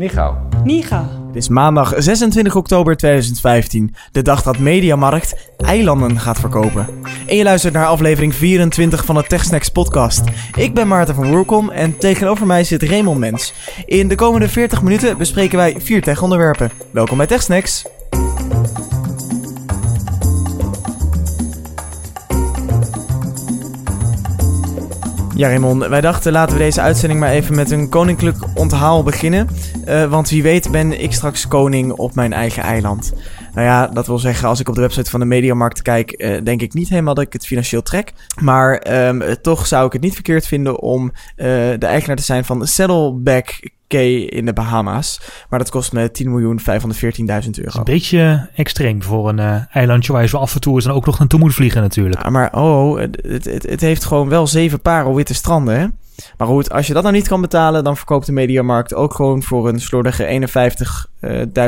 Nichau. Niga. Het is maandag 26 oktober 2015, de dag dat Mediamarkt eilanden gaat verkopen. En je luistert naar aflevering 24 van de TechSnacks podcast. Ik ben Maarten van Woerkom en tegenover mij zit Raymond Mens. In de komende 40 minuten bespreken wij vier tech-onderwerpen. Welkom bij TechSnacks. Ja, Raymond, wij dachten laten we deze uitzending maar even met een koninklijk onthaal beginnen. Eh, want wie weet ben ik straks koning op mijn eigen eiland. Nou ja, dat wil zeggen, als ik op de website van de Mediamarkt kijk, eh, denk ik niet helemaal dat ik het financieel trek. Maar ehm, toch zou ik het niet verkeerd vinden om eh, de eigenaar te zijn van Saddleback Key in de Bahama's. Maar dat kost me 10.514.000 euro. Een beetje extreem voor een eh, eilandje waar je zo af en toe is en ook nog naartoe moet vliegen natuurlijk. Ja, maar oh, het, het, het heeft gewoon wel zeven parelwitte stranden, hè? Maar goed, als je dat nou niet kan betalen, dan verkoopt de Mediamarkt ook gewoon voor een slordige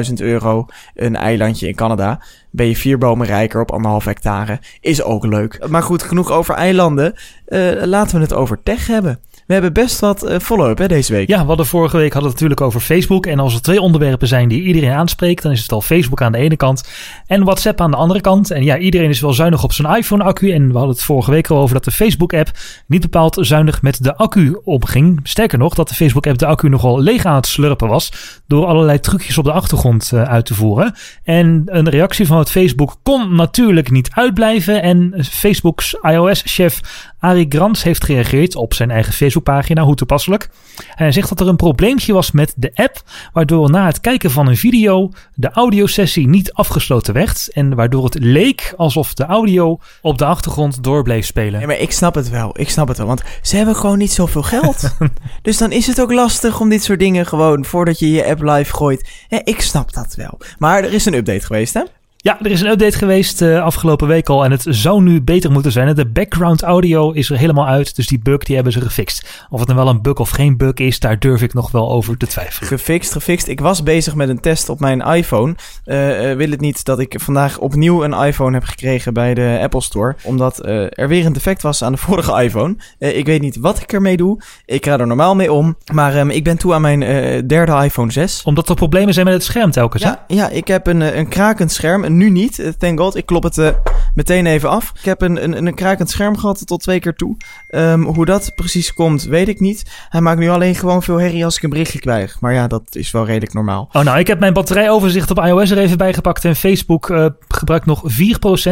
51.000 euro een eilandje in Canada. Ben je vier bomen rijker op anderhalf hectare. Is ook leuk. Maar goed, genoeg over eilanden. Uh, laten we het over tech hebben. We hebben best wat uh, follow-up hè, deze week. Ja, we hadden vorige week hadden het natuurlijk over Facebook. En als er twee onderwerpen zijn die iedereen aanspreekt, dan is het al Facebook aan de ene kant en WhatsApp aan de andere kant. En ja, iedereen is wel zuinig op zijn iPhone-accu. En we hadden het vorige week al over dat de Facebook-app niet bepaald zuinig met de accu omging. Sterker nog, dat de Facebook-app de accu nogal leeg aan het slurpen was door allerlei trucjes op de achtergrond uh, uit te voeren. En een reactie van het Facebook kon natuurlijk niet uitblijven. En Facebook's iOS-chef Arie Grans heeft gereageerd op zijn eigen Facebookpagina, hoe toepasselijk. En hij zegt dat er een probleempje was met de app, waardoor na het kijken van een video de audiosessie niet afgesloten werd. En waardoor het leek alsof de audio op de achtergrond door bleef spelen. Ja, maar ik snap het wel, ik snap het wel, want ze hebben gewoon niet zoveel geld. dus dan is het ook lastig om dit soort dingen gewoon, voordat je je app live gooit. Ja, ik snap dat wel. Maar er is een update geweest, hè? Ja, er is een update geweest uh, afgelopen week al en het zou nu beter moeten zijn. De background audio is er helemaal uit, dus die bug die hebben ze gefixt. Of het dan wel een bug of geen bug is, daar durf ik nog wel over te twijfelen. Gefixt, gefixt. Ik was bezig met een test op mijn iPhone. Uh, uh, wil het niet dat ik vandaag opnieuw een iPhone heb gekregen bij de Apple Store, omdat er weer een defect was aan de vorige iPhone. ik weet niet wat ik ermee doe. Ik ga er normaal mee om, maar um, ik ben toe aan mijn derde iPhone 6. Omdat er problemen zijn met het scherm telkens, ja? Ja, ik heb een, een krakend scherm nu niet, thank god. Ik klop het uh, meteen even af. Ik heb een, een, een krakend scherm gehad tot twee keer toe. Um, hoe dat precies komt, weet ik niet. Hij maakt nu alleen gewoon veel herrie als ik een berichtje krijg. Maar ja, dat is wel redelijk normaal. Oh, nou, ik heb mijn batterijoverzicht op iOS er even bijgepakt. En Facebook uh, gebruikt nog 4%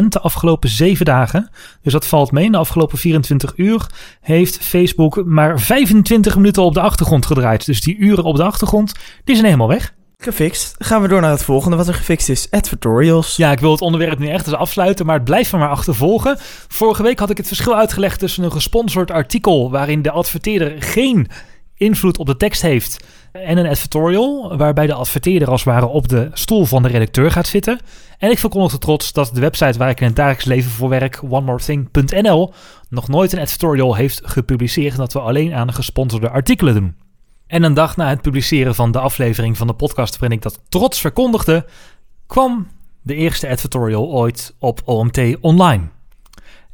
de afgelopen 7 dagen. Dus dat valt mee. De afgelopen 24 uur heeft Facebook maar 25 minuten op de achtergrond gedraaid. Dus die uren op de achtergrond, die zijn helemaal weg. Gefixt. Gaan we door naar het volgende wat er gefixt is. Advertorials. Ja, ik wil het onderwerp nu echt eens afsluiten, maar het blijft van maar achtervolgen. Vorige week had ik het verschil uitgelegd tussen een gesponsord artikel waarin de adverteerder geen invloed op de tekst heeft en een advertorial waarbij de adverteerder als het ware op de stoel van de redacteur gaat zitten. En ik verkondigde trots dat de website waar ik in het dagelijks leven voor werk, oneMoreThing.nl, nog nooit een advertorial heeft gepubliceerd dat we alleen aan gesponsorde artikelen doen. En een dag na het publiceren van de aflevering van de podcast waarin ik dat trots verkondigde, kwam de eerste advertorial ooit op OMT online.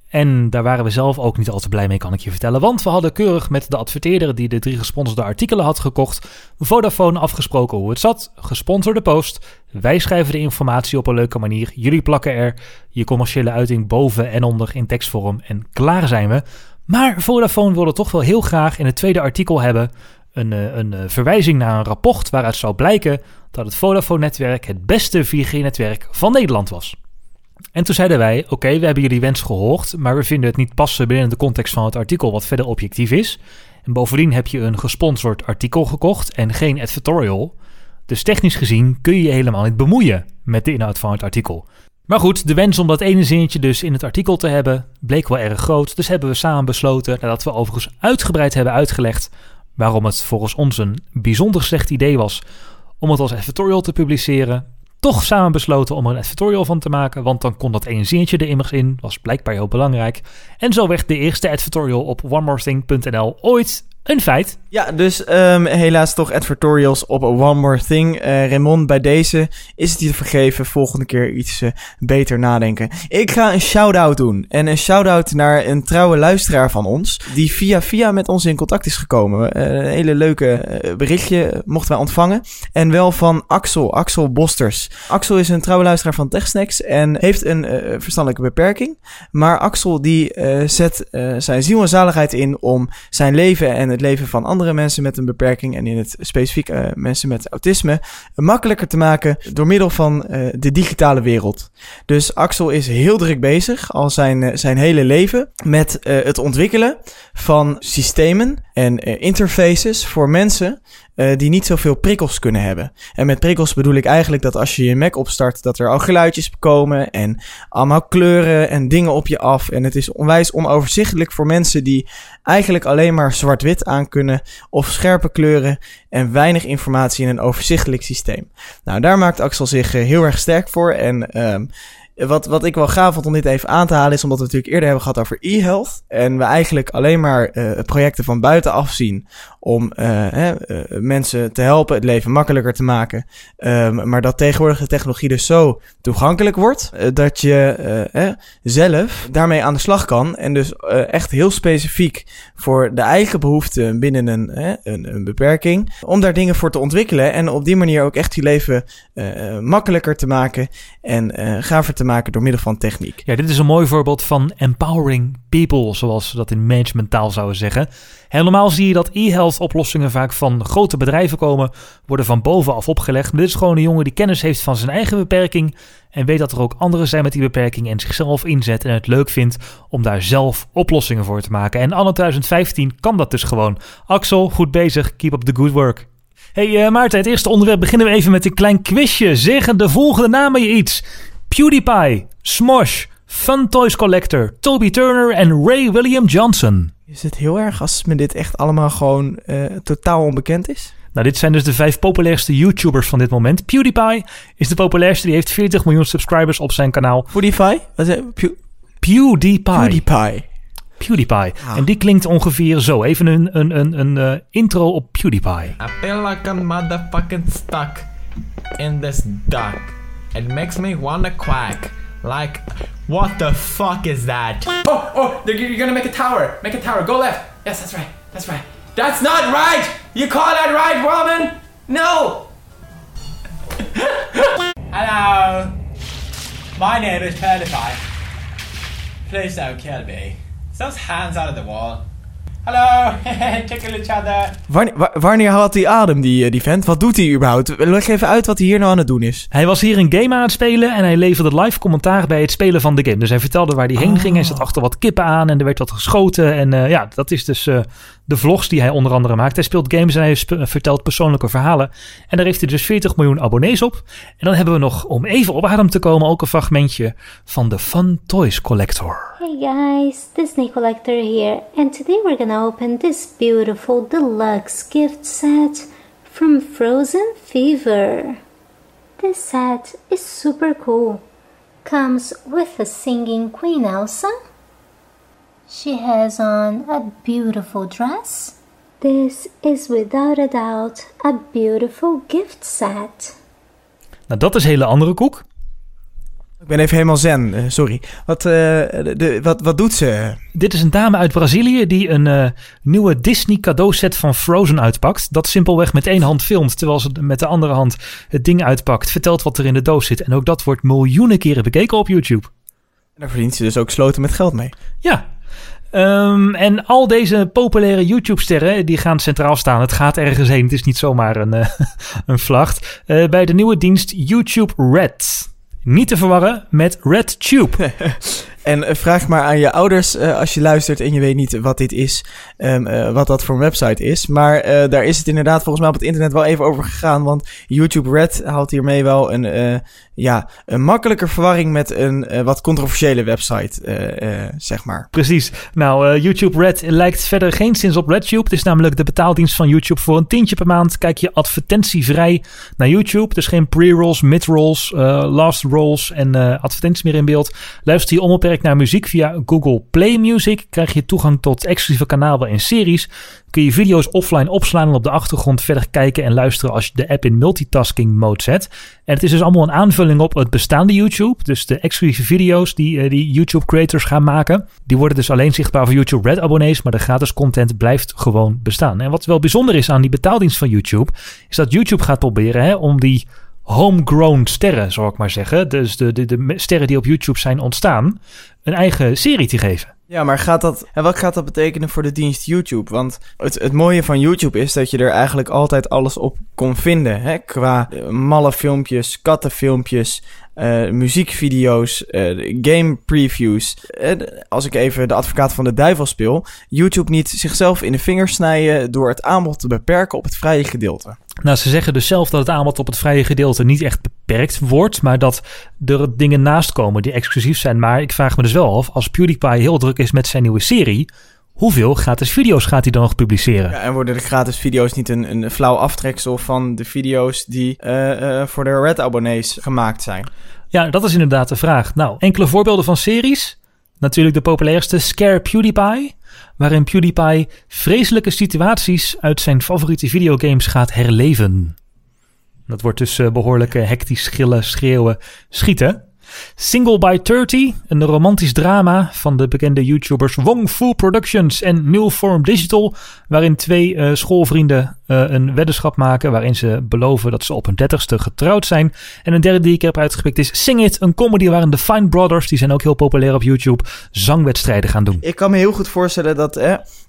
En daar waren we zelf ook niet al te blij mee, kan ik je vertellen. Want we hadden keurig met de adverteerder die de drie gesponsorde artikelen had gekocht, Vodafone afgesproken hoe het zat. Gesponsorde post. Wij schrijven de informatie op een leuke manier. Jullie plakken er je commerciële uiting boven en onder in tekstvorm. En klaar zijn we. Maar Vodafone wilde toch wel heel graag in het tweede artikel hebben een, een, verwijzing naar een rapport waaruit zou blijken dat het Vodafone-netwerk het beste 4G-netwerk van Nederland was. En toen zeiden wij: Oké, we hebben jullie wens gehoord, maar we vinden het niet passen binnen de context van het artikel, wat verder objectief is. En bovendien heb je een gesponsord artikel gekocht en geen advertorial. Dus technisch gezien kun je je helemaal niet bemoeien met de inhoud van het artikel. Maar goed, de wens om dat ene zinnetje dus in het artikel te hebben bleek wel erg groot. Dus hebben we samen besloten, nadat we overigens uitgebreid hebben uitgelegd waarom het volgens ons een bijzonder slecht idee was om het als advertorial te publiceren, toch samen besloten om er een advertorial van te maken, want dan kon dat één zinnetje er immers in, was blijkbaar heel belangrijk. En zo werd de eerste advertorial op oneMoreThing.nl ooit Een feit. Ja, dus ehm, helaas toch advertorials op One More Thing. Eh Raymond, bij deze is het je vergeven. Volgende keer iets eh, beter nadenken. Ik ga een shout-out doen. En een shout-out naar een trouwe luisteraar van ons. Die via via met ons in contact is gekomen. Eh, een hele leuke berichtje mochten wij ontvangen. En wel van Axel, Axel Bosters. Axel is een trouwe luisteraar van TechSnacks en heeft een verstandelijke beperking. Maar Axel die zet zijn ziel en zaligheid in om zijn leven en het leven van andere mensen met een beperking en in het specifiek eh, mensen met autisme makkelijker te maken door middel van eh, de digitale wereld. Dus Axel is heel druk bezig al zijn, eh, zijn hele leven met het ontwikkelen van systemen en eh, interfaces voor mensen eh, die niet zoveel prikkels kunnen hebben. En met prikkels bedoel ik eigenlijk dat als je je Mac opstart, dat er al geluidjes komen en allemaal kleuren en dingen op je af. En het is onwijs onoverzichtelijk voor mensen die eigenlijk alleen maar zwart-wit aan kunnen of scherpe kleuren en weinig informatie in een overzichtelijk systeem. Nou, daar maakt Axel zich eh, heel erg sterk voor en ehm wat, wat ik wel gaaf vond om dit even aan te halen is omdat we natuurlijk eerder hebben gehad over e-health. En we eigenlijk alleen maar eh, projecten van buitenaf zien om eh, eh, mensen te helpen, het leven makkelijker te maken. Ehm, maar dat tegenwoordig de technologie dus zo toegankelijk wordt eh, dat je zelf daarmee aan de slag kan. En dus echt heel specifiek voor de eigen behoeften binnen een, een, een beperking. Om daar dingen voor te ontwikkelen en op die manier ook echt je leven makkelijker te maken en gaver te maken door middel van techniek. Ja, dit is een mooi voorbeeld van empowering people, zoals ze dat in managementtaal zouden zeggen. Helemaal zie je dat e-health oplossingen vaak van grote bedrijven komen, worden van bovenaf opgelegd. Maar dit is gewoon een jongen die kennis heeft van zijn eigen beperking en weet dat er ook anderen zijn met die beperking en zichzelf inzet en het leuk vindt om daar zelf oplossingen voor te maken. En anno 2015 kan dat dus gewoon. Axel, goed bezig. Keep up the good work. Hey eh, Maarten, het eerste onderwerp beginnen we even met een klein quizje. Zeggen de volgende namen je iets? PewDiePie, Smosh, Fun Toys Collector, Toby Turner en Ray William Johnson. Is het heel erg als me dit echt allemaal gewoon eh, totaal onbekend is? Nou, dit zijn dus de vijf populairste YouTubers van dit moment. PewDiePie is de populairste, die heeft 40 miljoen subscribers op zijn kanaal. PewDiePie? Wat is het? Pew- PewDiePie. PewDiePie. PewDiePie. Ah. En die klinkt ongeveer zo. Even een, een, een, een eh, intro op PewDiePie. I feel like I'm motherfucking stuck in this duck. It makes me wanna quack. Like, what the fuck is that? Oh, oh, you're gonna make a tower. Make a tower. Go left. Yes, that's right. That's right. That's not right! You call that right, Robin? No! Hello. My name is PewDiePie. Please don't kill me. Those hands out of the wall. Hello. Tickle each other. Wanneer, wa- wanneer haalt hij adem, die, eh, die vent? Wat doet hij überhaupt? Leg even uit wat hij hier nou aan het doen is. Hij was hier een game aan het spelen en hij leverde live commentaar bij het spelen van de game. Dus hij vertelde waar hij heen Oh. ging. Hij zat achter wat kippen aan en er werd wat geschoten. En eh, ja, dat is dus eh, de vlogs die hij onder andere maakt. Hij speelt games en hij vertelt persoonlijke verhalen. En daar heeft hij dus 40 miljoen abonnees op. En dan hebben we nog, om even op adem te komen, ook een fragmentje van de Fun Toys Collector. Hey guys, Disney Collector here, and today we're gonna open this beautiful deluxe gift set from Frozen Fever. This set is super cool. Comes with a singing Queen Elsa. She has on a beautiful dress. This is without a doubt a beautiful gift set. Nou, dat is een hele andere koek. Ik ben even helemaal zen, eh, sorry. Wat, eh, de, wat, wat doet ze? Dit is een dame uit Brazilië die een eh, nieuwe Disney cadeauset van Frozen uitpakt. Dat simpelweg met één hand filmt, terwijl ze met de andere hand het ding uitpakt. Vertelt wat er in de doos zit. En ook dat wordt miljoenen keren bekeken op YouTube. Daar verdient ze dus ook sloten met geld mee. Ja. Ehm, en al deze populaire YouTube-sterren die gaan centraal staan. Het gaat ergens heen. Het is niet zomaar een, eh, een vlacht. Eh, bij de nieuwe dienst YouTube Red. Niet te verwarren met RedTube. En eh, vraag maar aan je ouders als je luistert en je weet niet wat dit is, ehm, eh, wat dat voor een website is. Maar daar is het inderdaad volgens mij op het internet wel even over gegaan, want YouTube Red haalt hiermee wel een, ja, een makkelijker verwarring met een eh, wat controversiële website, eh, eh, zeg maar. Precies. Nou, YouTube Red lijkt verder geen sinds op RedTube. Het is namelijk de betaaldienst van YouTube. Voor een tientje per maand kijk je advertentievrij naar YouTube. Dus geen pre-rolls, mid-rolls, last rolls en advertenties meer in beeld. Luister je onbeperkt naar muziek via Google Play Music. Krijg je toegang tot exclusieve kanalen en series. Kun je video's offline opslaan en op de achtergrond verder kijken en luisteren als je de app in multitasking mode zet. En het is dus allemaal een aanvulling op het bestaande YouTube. Dus de exclusieve video's die, eh, die YouTube creators gaan maken. Die worden dus alleen zichtbaar voor YouTube Red abonnees. Maar de gratis content blijft gewoon bestaan. En wat wel bijzonder is aan die betaaldienst van YouTube. Is dat YouTube gaat proberen hè, om die homegrown sterren, zal ik maar zeggen. Dus de, de, de sterren die op YouTube zijn ontstaan. Een eigen serie te geven. Ja, maar gaat dat, en wat gaat dat betekenen voor de dienst YouTube? Want het, het mooie van YouTube is dat je er eigenlijk altijd alles op kon vinden. Hè? Qua eh, malle filmpjes, kattenfilmpjes, eh, muziekvideo's, eh, game previews. Als ik even de advocaat van de duivel speel. YouTube niet zichzelf in de vingers snijden door het aanbod te beperken op het vrije gedeelte. Nou, ze zeggen dus zelf dat het aanbod op het vrije gedeelte niet echt beperkt wordt, maar dat er dingen naast komen die exclusief zijn. Maar ik vraag me dus wel af, als PewDiePie heel druk is met zijn nieuwe serie, hoeveel gratis video's gaat hij dan nog publiceren? Ja, en worden de gratis video's niet een, een flauw aftreksel van de video's die eh, eh, voor de Red-abonnees gemaakt zijn? Ja, dat is inderdaad de vraag. Nou, enkele voorbeelden van series. Natuurlijk de populairste Scare PewDiePie, waarin PewDiePie vreselijke situaties uit zijn favoriete videogames gaat herleven. Dat wordt dus eh, behoorlijk eh, hectisch schillen, schreeuwen, schieten. Single by 30, een romantisch drama van de bekende YouTubers Wong Fu Productions en New Form Digital, waarin twee eh, schoolvrienden eh, een weddenschap maken waarin ze beloven dat ze op hun dertigste getrouwd zijn. En een derde die ik heb uitgepikt is Sing It, een comedy waarin de Fine Brothers, die zijn ook heel populair op YouTube, zangwedstrijden gaan doen. Ik kan me heel goed voorstellen dat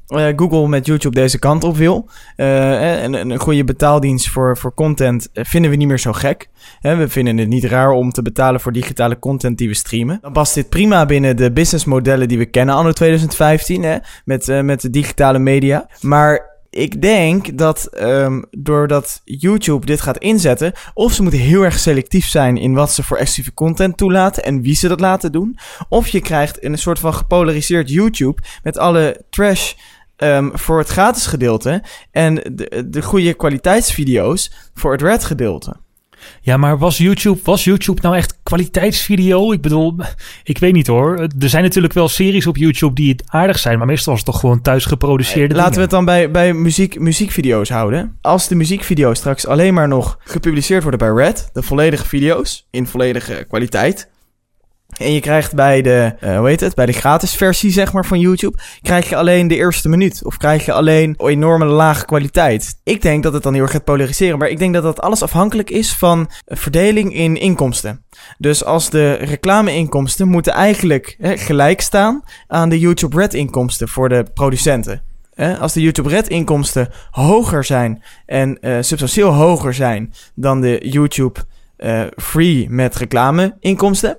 eh, Google met YouTube deze kant op wil. Eh, en een, goede betaaldienst voor, voor content eh, vinden we niet meer zo gek. We vinden het niet raar om te betalen voor digitale content die we streamen. Dan past dit prima binnen de businessmodellen die we kennen anno 2015 hè, met, met de digitale media. Maar ik denk dat ehm, doordat YouTube dit gaat inzetten, of ze moeten heel erg selectief zijn in wat ze voor exclusieve content toelaten en wie ze dat laten doen, of je krijgt een soort van gepolariseerd YouTube met alle trash ehm, voor het gratis gedeelte en de, de goede kwaliteitsvideo's voor het red gedeelte. Ja, maar was YouTube, was YouTube nou echt kwaliteitsvideo? Ik bedoel, ik weet niet hoor. Er zijn natuurlijk wel series op YouTube die het aardig zijn, maar meestal is het toch gewoon thuis geproduceerde Laten we het dan bij, bij muziek, muziekvideo's houden. Als de muziekvideo's straks alleen maar nog gepubliceerd worden bij Red, de volledige video's in volledige kwaliteit. En je krijgt bij de, eh, hoe heet het, bij de gratis versie zeg maar van YouTube, krijg je alleen de eerste minuut. Of krijg je alleen enorme lage kwaliteit. Ik denk dat het dan heel erg gaat polariseren, maar ik denk dat dat alles afhankelijk is van verdeling in inkomsten. Dus als de reclameinkomsten moeten eigenlijk hè, gelijk staan aan de YouTube Red inkomsten voor de producenten. Als de YouTube Red inkomsten hoger zijn en eh, substantieel hoger zijn dan de YouTube eh, Free met reclameinkomsten,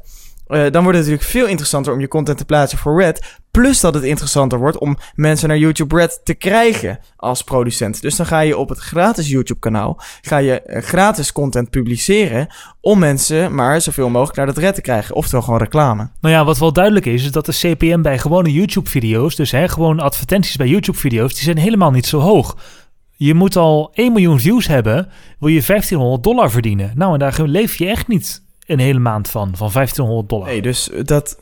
eh, dan wordt het natuurlijk veel interessanter om je content te plaatsen voor Red. Plus dat het interessanter wordt om mensen naar YouTube Red te krijgen als producent. Dus dan ga je op het gratis YouTube kanaal ga je eh, gratis content publiceren om mensen maar zoveel mogelijk naar dat Red te krijgen. Oftewel gewoon reclame. Nou ja, wat wel duidelijk is, is dat de CPM bij gewone YouTube-video's, dus hè, gewoon advertenties bij YouTube-video's, die zijn helemaal niet zo hoog. Je moet al 1 miljoen views hebben, wil je 1500 dollar verdienen. Nou, en daar leef je echt niet een hele maand van, van 1500 dollar. Nee, dus dat,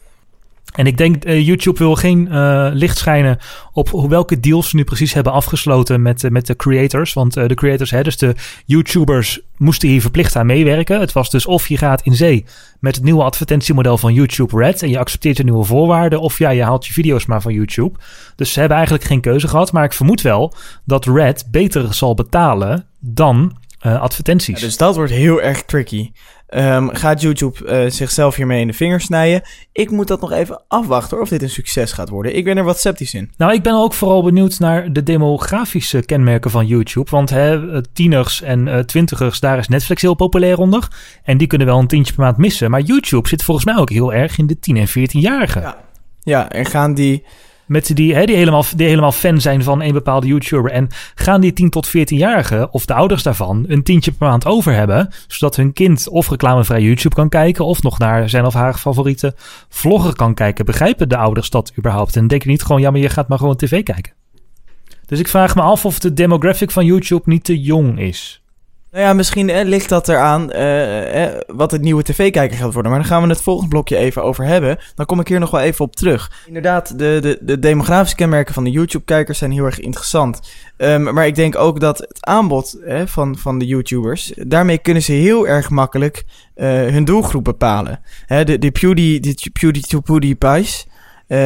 En ik denk, eh, YouTube wil geen eh, licht schijnen op hoe- welke deals ze nu precies hebben afgesloten met, eh, met de creators. Want de creators, hè, dus de YouTubers, moesten hier verplicht aan meewerken. Het was dus of je gaat in zee met het nieuwe advertentiemodel van YouTube Red en je accepteert de nieuwe voorwaarden, of ja, je haalt je video's maar van YouTube. Dus ze hebben eigenlijk geen keuze gehad. Maar ik vermoed wel dat Red beter zal betalen dan advertenties. Ja, dus dat wordt heel erg tricky. Ehm, gaat YouTube eh, zichzelf hiermee in de vingers snijden? Ik moet dat nog even afwachten hoor, of dit een succes gaat worden. Ik ben er wat sceptisch in. Nou, ik ben ook vooral benieuwd naar de demografische kenmerken van YouTube. Want hè, eh, tieners en eh, twintigers, daar is Netflix heel populair onder. En die kunnen wel een tientje per maand missen. Maar YouTube zit volgens mij ook heel erg in de 10- en 14-jarigen. Ja. Ja, en gaan die met die, hè, die, helemaal, die helemaal fan zijn van een bepaalde YouTuber. En gaan die 10 tot 14-jarigen of de ouders daarvan een tientje per maand over hebben. Zodat hun kind of reclamevrij YouTube kan kijken. Of nog naar zijn of haar favoriete vlogger kan kijken. Begrijpen de ouders dat überhaupt? En denken niet gewoon, ja, maar je gaat maar gewoon tv kijken. Dus ik vraag me af of de demographic van YouTube niet te jong is. Nou ja, misschien eh, ligt dat eraan eh, eh, wat het nieuwe tv-kijker gaat worden. Maar dan gaan we het volgende blokje even over hebben. Dan kom ik hier nog wel even op terug. Inderdaad, de, de, de demografische kenmerken van de YouTube-kijkers zijn heel erg interessant. Um, maar ik denk ook dat het aanbod van, van de YouTubers, daarmee kunnen ze heel erg makkelijk uh, hun doelgroep bepalen. De, de Pewdie, de uh,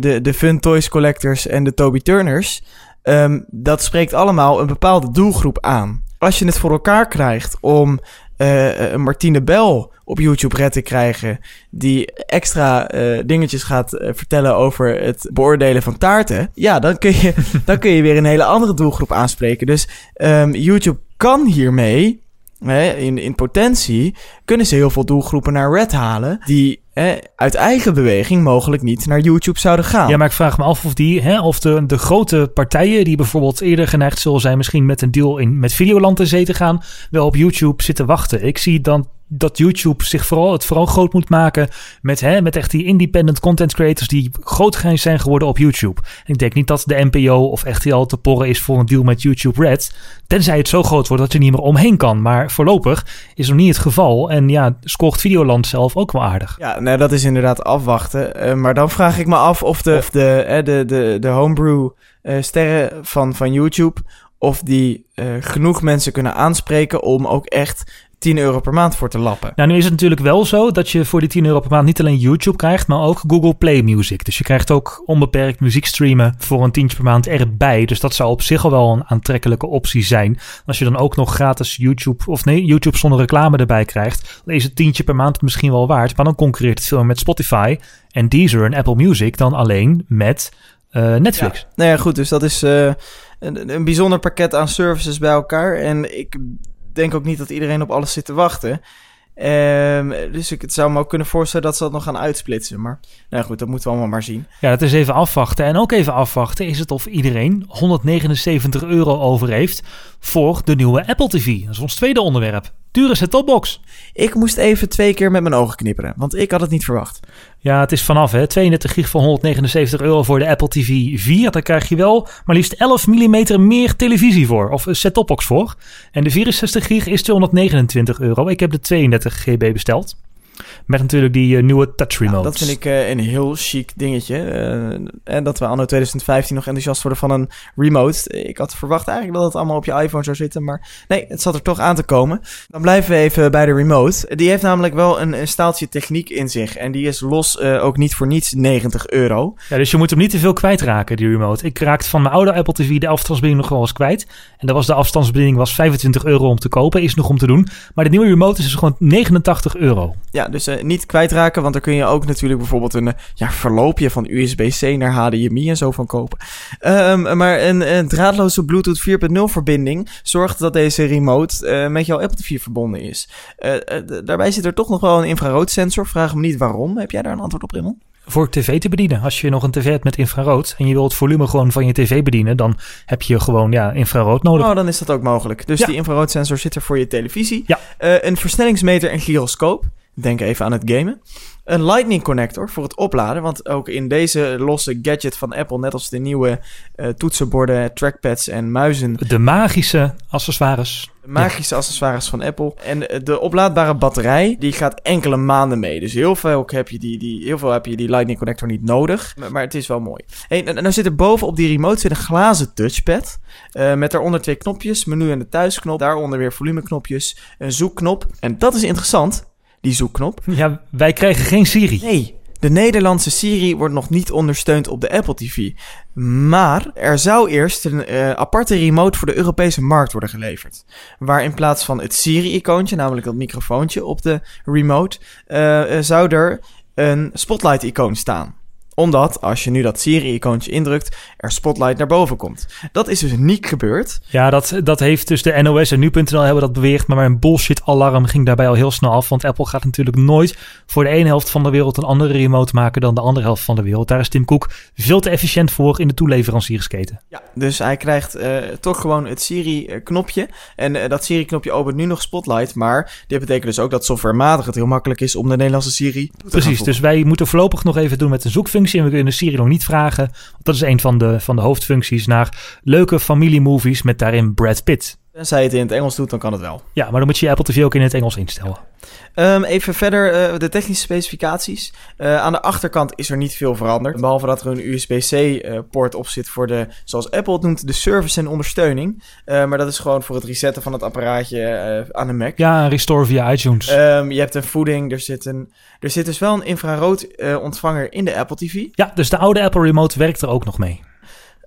de, de Fun Toys Collectors en de Toby Turners... Um, dat spreekt allemaal een bepaalde doelgroep aan als je het voor elkaar krijgt om uh, Martine Bel op YouTube red te krijgen, die extra uh, dingetjes gaat vertellen over het beoordelen van taarten, ja, dan kun je, dan kun je weer een hele andere doelgroep aanspreken. Dus um, YouTube kan hiermee in, in potentie kunnen ze heel veel doelgroepen naar Red halen. Die uit eigen beweging mogelijk niet naar YouTube zouden gaan. Ja, maar ik vraag me af of, die, hè, of de, de grote partijen die bijvoorbeeld eerder geneigd zullen zijn, misschien met een deal in, met Videoland te zee te gaan, wel op YouTube zitten wachten. Ik zie dan dat YouTube zich vooral, het vooral groot moet maken met, hè, met echt die independent content creators die groot zijn geworden op YouTube. En ik denk niet dat de NPO of RTL te porren is voor een deal met YouTube Red. Tenzij het zo groot wordt dat je niet meer omheen kan. Maar voorlopig is nog niet het geval. En ja, scoort Videoland zelf ook wel aardig. Ja, nou, dat is inderdaad afwachten. Uh, maar dan vraag ik me af of de, of de, de, de, de homebrew uh, sterren van, van YouTube... of die genoeg mensen kunnen aanspreken om ook echt 10 euro per maand voor te lappen. Nou, nu is het natuurlijk wel zo dat je voor die 10 euro per maand niet alleen YouTube krijgt, maar ook Google Play Music. Dus je krijgt ook onbeperkt muziek streamen voor een tientje per maand erbij. Dus dat zou op zich al wel een aantrekkelijke optie zijn. Als je dan ook nog gratis YouTube, of nee, YouTube zonder reclame erbij krijgt, dan is het tientje per maand misschien wel waard. Maar dan concurreert het veel meer met Spotify en Deezer en Apple Music dan alleen met uh, Netflix. Ja. Nou ja, goed, dus dat is uh, een, een bijzonder pakket aan services bij elkaar. En ik denk ook niet dat iedereen op alles zit te wachten. Um, dus ik zou me ook kunnen voorstellen dat ze dat nog gaan uitsplitsen. Maar nou goed, dat moeten we allemaal maar zien. Ja, dat is even afwachten. En ook even afwachten is het of iedereen 179 euro over heeft voor de nieuwe Apple TV. Dat is ons tweede onderwerp. Dure set-topbox. Ik moest even twee keer met mijn ogen knipperen, want ik had het niet verwacht. Ja, het is vanaf hè. 32 gig voor 179 euro voor de Apple TV 4. Daar krijg je wel maar liefst 11 mm meer televisie voor, of een set-topbox voor. En de 64 gig is 229 euro. Ik heb de 32 GB besteld. Met natuurlijk die uh, nieuwe touch remote. Ja, dat vind ik uh, een heel chic dingetje. Uh, en dat we anno 2015 nog enthousiast worden van een remote. Ik had verwacht eigenlijk dat het allemaal op je iPhone zou zitten. Maar nee, het zat er toch aan te komen. Dan blijven we even bij de remote. Die heeft namelijk wel een, een staaltje techniek in zich. En die is los ook niet voor niets 90 euro. Ja, dus je moet hem niet te veel kwijtraken, die remote. Ik raakte van mijn oude Apple TV de afstandsbediening nog wel eens kwijt. En dat was de afstandsbediening was 25 euro om te kopen. Is nog om te doen. Maar de nieuwe remote is dus gewoon 89 euro. Ja, dus uh, niet kwijtraken, want daar kun je ook natuurlijk bijvoorbeeld een ja, verloopje van USB-C naar HDMI en zo van kopen. Um, maar een, een, draadloze Bluetooth 4.0 verbinding zorgt dat deze remote uh, met jouw Apple TV verbonden is. Daarbij zit er toch nog wel een infraroodsensor. Vraag me niet waarom. Heb jij daar een antwoord op, Rimmel? voor tv te bedienen. Als je nog een tv hebt met infrarood en je wilt het volume gewoon van je tv bedienen, dan heb je gewoon ja, infrarood nodig. Oh, dan is dat ook mogelijk. Dus ja. die infraroodsensor zit er voor je televisie. Ja. Uh, een versnellingsmeter en gyroscoop. Denk even aan het gamen. Een Lightning connector voor het opladen. Want ook in deze losse gadget van Apple, net als de nieuwe uh, toetsenborden, trackpads en muizen. De magische accessoires. De magische ja. accessoires van Apple. En de oplaadbare batterij, die gaat enkele maanden mee. Dus heel veel heb je die, die, heel veel heb je die Lightning connector niet nodig. Maar, maar het is wel mooi. En dan zit er boven op die remote zit een glazen touchpad. Uh, met daaronder twee knopjes. Menu en de thuisknop. Daaronder weer volumeknopjes. Een zoekknop. En dat is interessant die zoekknop. Ja, wij krijgen geen Siri. Nee, de Nederlandse Siri wordt nog niet ondersteund op de Apple TV. Maar er zou eerst een uh, aparte remote voor de Europese markt worden geleverd. Waar in plaats van het Siri-icoontje, namelijk dat microfoontje op de remote, uh, zou er een spotlight-icoon staan. Omdat als je nu dat Siri-icoontje indrukt, er Spotlight naar boven komt. Dat is dus niet gebeurd. Ja, dat, dat heeft dus de NOS en nu.nl hebben dat beweerd. Maar mijn bullshit-alarm ging daarbij al heel snel af. Want Apple gaat natuurlijk nooit voor de ene helft van de wereld een andere remote maken dan de andere helft van de wereld. Daar is Tim Cook veel te efficiënt voor in de toeleveranciersketen. Ja, dus hij krijgt eh, toch gewoon het Siri-knopje. En eh, dat Siri-knopje opent nu nog Spotlight. Maar dit betekent dus ook dat softwarematig het heel makkelijk is om de Nederlandse Siri te Precies, dus wij moeten voorlopig nog even doen met een zoekfunctie. En we kunnen Siri nog niet vragen. Want dat is een van de, van de hoofdfuncties naar leuke familiemovies met daarin Brad Pitt. Tenzij je het in het Engels doet, dan kan het wel. Ja, maar dan moet je je Apple TV ook in het Engels instellen. Ehm, even verder eh, de technische specificaties. Eh, aan de achterkant is er niet veel veranderd. Behalve dat er een USB-C-poort op zit voor de, zoals Apple het noemt, de service en ondersteuning. Eh, maar dat is gewoon voor het resetten van het apparaatje eh, aan de Mac. Ja, restore via iTunes. Ehm, je hebt een voeding, er zit, een, er zit dus wel een infrarood eh, ontvanger in de Apple TV. ja, dus de oude Apple Remote werkt er ook nog mee.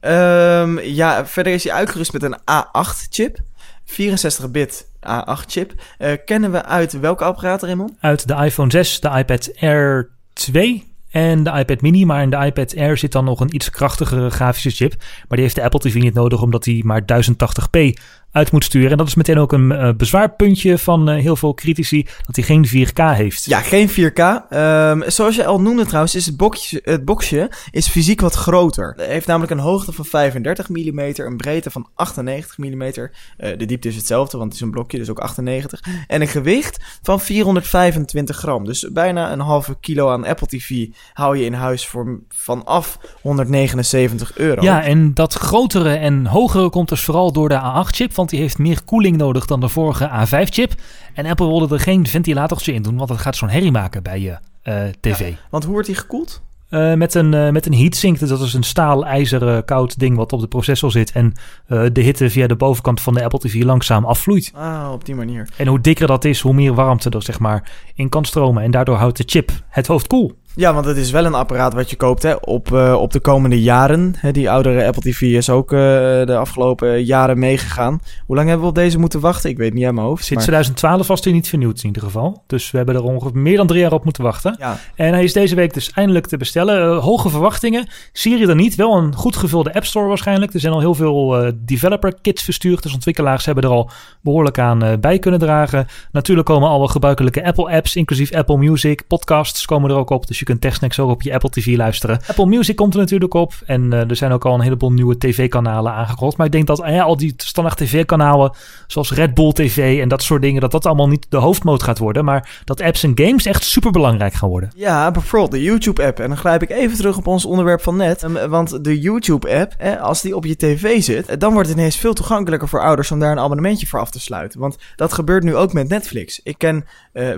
Ehm, ja, verder is hij uitgerust met een A8-chip. 64-bit A8-chip. Eh, kennen we uit welke apparaat, Raymond? Uit de iPhone 6, de iPad Air 2 en de iPad Mini. Maar in de iPad Air zit dan nog een iets krachtigere grafische chip. Maar die heeft de Apple TV niet nodig, omdat die maar 1080p uit moet sturen. En dat is meteen ook een eh, bezwaarpuntje van eh, heel veel critici, dat hij geen 4K heeft. Ja, geen 4K. Ehm, zoals je al noemde trouwens, is het, boxje, het boxje is fysiek wat groter. Het heeft namelijk een hoogte van 35 mm, een breedte van 98 mm. Eh, de diepte is hetzelfde, want het is een blokje, dus ook 98. En een gewicht van 425 gram. Dus bijna een halve kilo aan Apple TV hou je in huis voor vanaf 179 euro. Ja, en dat grotere en hogere komt dus vooral door de A8-chip, want die heeft meer koeling nodig dan de vorige A5-chip. En Apple wilde er geen ventilatortje in doen, want dat gaat zo'n herrie maken bij je eh, tv. Want hoe wordt die gekoeld? Eh, met, een, eh, met een heatsink, dus dat is een staal, ijzeren, koud ding wat op de processor zit. En de hitte via de bovenkant van de Apple TV langzaam afvloeit. Ah, op die manier. En hoe dikker dat is, hoe meer warmte er zeg maar in kan stromen. En daardoor houdt de chip het hoofd koel. Ja, want het is wel een apparaat wat je koopt hè, op, eh, op de komende jaren. Hè, die oudere Apple TV is ook eh, de afgelopen jaren meegegaan. Hoe lang hebben we op deze moeten wachten? Ik weet niet uit mijn hoofd. Sinds maar- 2012 was hij niet vernieuwd in ieder geval. Dus we hebben er ongeveer meer dan drie jaar op moeten wachten. Ja, En hij is deze week dus eindelijk te bestellen. Eh, hoge verwachtingen. Siri dan niet. Wel een goed gevulde App Store waarschijnlijk. Er zijn al heel veel developer kits verstuurd. Dus ontwikkelaars hebben er al behoorlijk aan bij kunnen dragen. Natuurlijk komen alle gebruikelijke Apple apps, inclusief Apple Music. Podcasts komen er ook op. Dus je kunt TechSnacks ook op je Apple TV luisteren. Apple Music komt er natuurlijk op. En eh, er zijn ook al een heleboel nieuwe tv-kanalen aangekondigd. Maar ik denk dat eh, al die standaard tv-kanalen, zoals Red Bull TV en dat soort dingen, dat dat allemaal niet de hoofdmoot gaat worden. Maar dat apps en games echt super belangrijk gaan worden. ja bijvoorbeeld de YouTube-app. En dan grijp ik even terug op ons onderwerp van net. Ehm, want de YouTube-app, als die op je tv zit, eh, dan wordt het ineens veel toegankelijker voor ouders om daar een abonnementje voor af te sluiten. Want dat gebeurt nu ook met Netflix. Ik ken